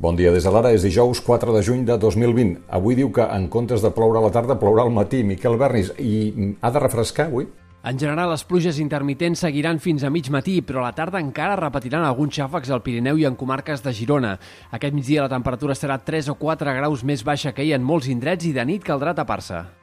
Bon dia des de l'ara, és dijous 4 de juny de 2020. Avui diu que en comptes de ploure a la tarda, plourà al matí. Miquel Bernis, i ha de refrescar avui? En general, les pluges intermitents seguiran fins a mig matí, però a la tarda encara repetiran alguns xàfecs al Pirineu i en comarques de Girona. Aquest migdia la temperatura serà 3 o 4 graus més baixa que hi en molts indrets i de nit caldrà tapar-se.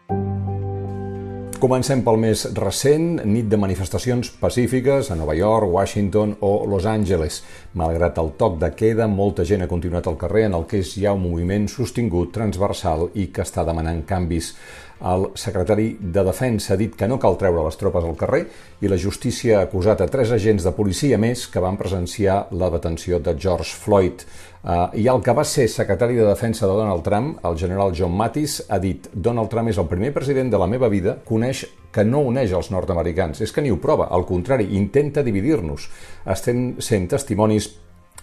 Comencem pel més recent, nit de manifestacions pacífiques a Nova York, Washington o Los Angeles. Malgrat el toc de queda, molta gent ha continuat al carrer en el que és ja un moviment sostingut, transversal i que està demanant canvis. El secretari de Defensa ha dit que no cal treure les tropes al carrer i la justícia ha acusat a tres agents de policia més que van presenciar la detenció de George Floyd. Uh, I el que va ser secretari de Defensa de Donald Trump, el general John Mattis, ha dit Donald Trump és el primer president de la meva vida que uneix que no uneix els nord-americans. És que ni ho prova, al contrari, intenta dividir-nos. Estem sent testimonis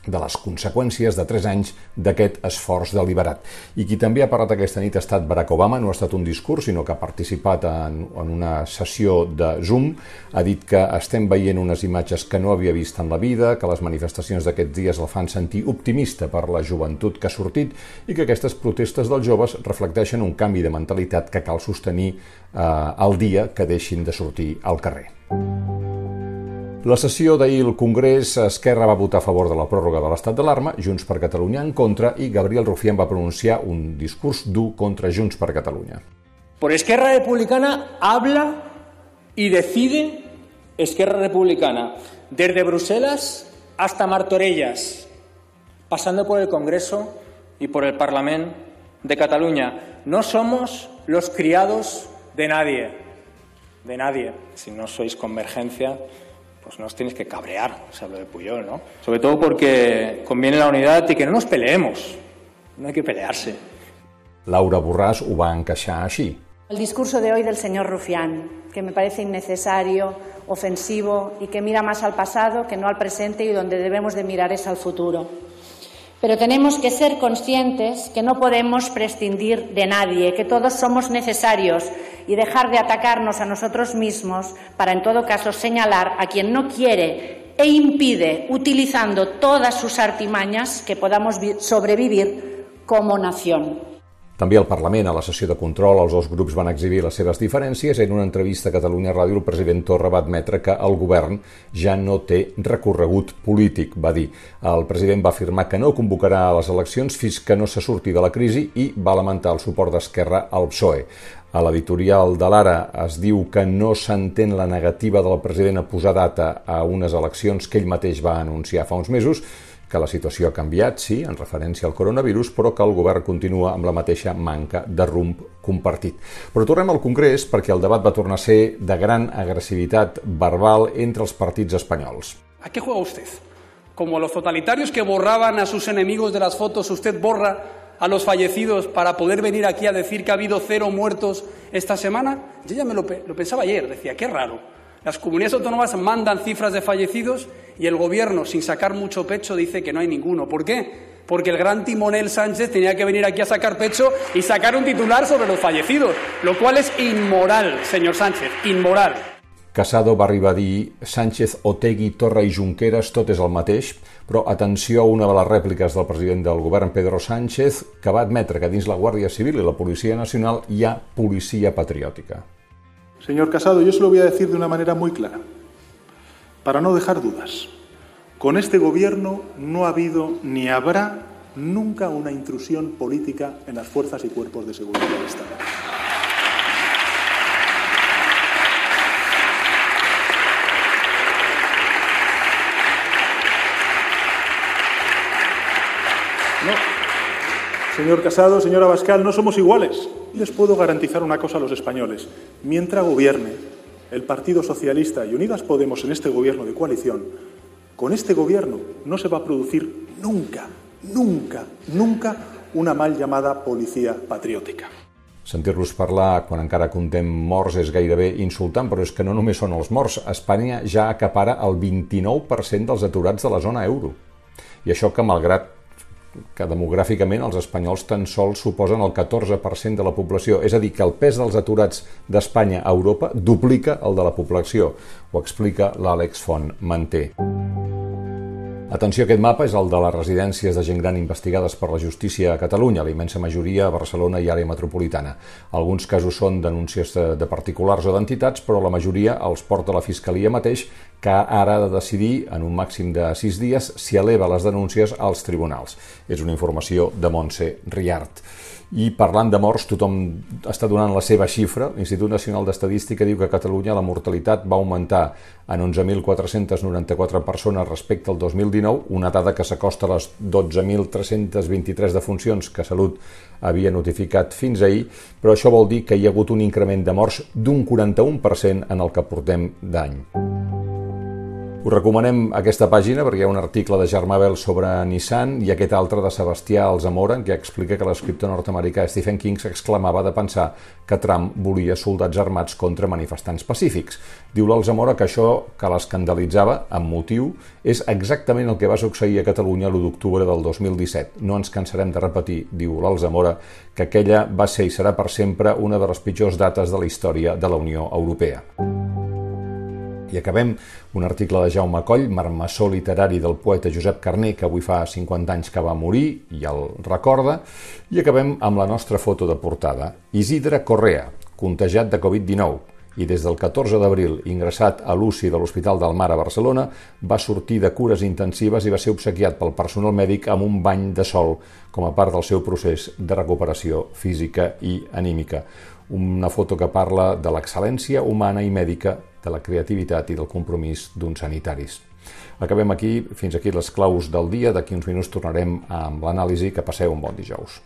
de les conseqüències de tres anys d'aquest esforç deliberat. I qui també ha parlat aquesta nit ha estat Barack Obama, no ha estat un discurs, sinó que ha participat en, en una sessió de Zoom, ha dit que estem veient unes imatges que no havia vist en la vida, que les manifestacions d'aquests dies el fan sentir optimista per la joventut que ha sortit i que aquestes protestes dels joves reflecteixen un canvi de mentalitat que cal sostenir eh, el dia que deixin de sortir al carrer. La sessió d'ahir al Congrés, Esquerra va votar a favor de la pròrroga de l'estat d'alarma, Junts per Catalunya en contra i Gabriel Rufián va pronunciar un discurs dur contra Junts per Catalunya. Por Esquerra Republicana habla y decide Esquerra Republicana, desde Bruselas hasta Martorellas, pasando por el Congreso y por el Parlamento de Cataluña. No somos los criados de nadie, de nadie. Si no sois convergencia, pues no os tenéis que cabrear, se habló de Puyol, ¿no? Sobre todo porque conviene la unidad y que no nos peleemos, no hay que pelearse. Laura Borràs ho va encaixar així. El discurso de hoy del señor Rufián, que me parece innecesario, ofensivo y que mira más al pasado que no al presente y donde debemos de mirar es al futuro. Pero tenemos que ser conscientes que no podemos prescindir de nadie, que todos somos necesarios y dejar de atacarnos a nosotros mismos para, en todo caso, señalar a quien no quiere e impide, utilizando todas sus artimañas, que podamos sobrevivir como nación. També al Parlament, a la sessió de control, els dos grups van exhibir les seves diferències. En una entrevista a Catalunya Ràdio, el president Torra va admetre que el govern ja no té recorregut polític, va dir. El president va afirmar que no convocarà les eleccions fins que no se surti de la crisi i va lamentar el suport d'Esquerra al PSOE. A l'editorial de l'Ara es diu que no s'entén la negativa del president a posar data a unes eleccions que ell mateix va anunciar fa uns mesos, que la situació ha canviat, sí, en referència al coronavirus, però que el govern continua amb la mateixa manca de rumb compartit. Però tornem al Congrés perquè el debat va tornar a ser de gran agressivitat verbal entre els partits espanyols. ¿A qué juega usted? Como los totalitarios que borraban a sus enemigos de las fotos, usted borra a los fallecidos para poder venir aquí a decir que ha habido cero muertos esta semana? Yo ya me lo, lo pensaba ayer, decía, qué raro. Las comunidades autónomas mandan cifras de fallecidos y el gobierno, sin sacar mucho pecho, dice que no hay ninguno. ¿Por qué? Porque el gran timonel Sánchez tenía que venir aquí a sacar pecho y sacar un titular sobre los fallecidos, lo cual es inmoral, señor Sánchez, inmoral. Casado va arribar a dir Sánchez, Otegui, Torra i Junqueras, tot és el mateix, però atenció a una de les rèpliques del president del govern, Pedro Sánchez, que va admetre que dins la Guàrdia Civil i la Policia Nacional hi ha policia patriòtica. Señor Casado, yo se lo voy a decir de una manera muy clara, para no dejar dudas. Con este Gobierno no ha habido ni habrá nunca una intrusión política en las fuerzas y cuerpos de seguridad del Estado. No. Señor Casado, señora Bascal, no somos iguales. Les puedo garantizar una cosa a los españoles. Mientras gobierne el Partido Socialista y Unidas Podemos en este gobierno de coalición, con este gobierno no se va a producir nunca, nunca, nunca una mal llamada policía patriòtica. Sentir-los parlar quan encara contem morts és gairebé insultant, però és que no només són els morts. Espanya ja acapara el 29% dels aturats de la zona euro. I això que, malgrat que demogràficament els espanyols tan sols suposen el 14% de la població. És a dir, que el pes dels aturats d'Espanya a Europa duplica el de la població. Ho explica l'Àlex Font Manté. Atenció, aquest mapa és el de les residències de gent gran investigades per la justícia a Catalunya, la immensa majoria a Barcelona i àrea metropolitana. Alguns casos són denúncies de, particulars o d'entitats, però la majoria els porta la Fiscalia mateix, que ara ha de decidir, en un màxim de sis dies, si eleva les denúncies als tribunals. És una informació de Montse Riart. I parlant de morts, tothom està donant la seva xifra. L'Institut Nacional d'Estadística diu que a Catalunya la mortalitat va augmentar en 11.494 persones respecte al 2019, una dada que s'acosta a les 12.323 defuncions que Salut havia notificat fins ahir, però això vol dir que hi ha hagut un increment de morts d'un 41% en el que portem d'any. Us recomanem aquesta pàgina perquè hi ha un article de Germà Bell sobre Nissan i aquest altre de Sebastià Alzamora que explica que l'escriptor nord-americà Stephen King s'exclamava de pensar que Trump volia soldats armats contra manifestants pacífics. Diu l'Alzamora que això que l'escandalitzava, amb motiu, és exactament el que va succeir a Catalunya l'1 d'octubre del 2017. No ens cansarem de repetir, diu l'Alzamora, que aquella va ser i serà per sempre una de les pitjors dates de la història de la Unió Europea. I acabem un article de Jaume Coll, marmassó literari del poeta Josep Carné, que avui fa 50 anys que va morir i el recorda, i acabem amb la nostra foto de portada. Isidre Correa, contagiat de Covid-19, i des del 14 d'abril, ingressat a l'UCI de l'Hospital del Mar a Barcelona, va sortir de cures intensives i va ser obsequiat pel personal mèdic amb un bany de sol com a part del seu procés de recuperació física i anímica. Una foto que parla de l'excel·lència humana i mèdica de la creativitat i del compromís d'uns sanitaris. Acabem aquí, fins aquí les claus del dia. D'aquí uns minuts tornarem amb l'anàlisi. Que passeu un bon dijous.